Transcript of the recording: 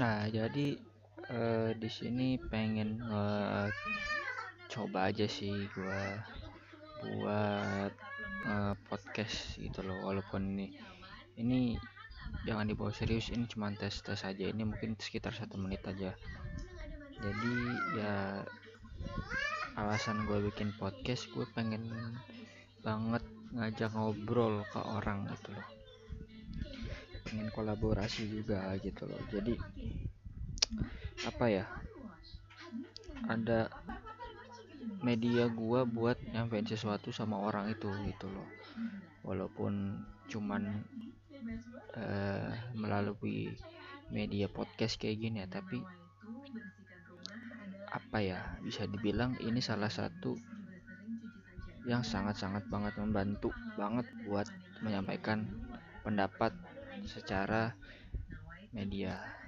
Nah, jadi uh, di sini pengen uh, coba aja sih gua buat uh, podcast gitu loh. Walaupun ini ini jangan dibawa serius ini cuma tes tes aja. Ini mungkin sekitar satu menit aja. Jadi ya alasan gue bikin podcast gue pengen banget ngajak ngobrol ke orang gitu loh pengen kolaborasi juga gitu loh. Jadi apa ya ada media gua buat nyampein sesuatu sama orang itu gitu loh. Walaupun cuman uh, melalui media podcast kayak gini ya tapi apa ya bisa dibilang ini salah satu yang sangat-sangat banget membantu banget buat menyampaikan pendapat secara media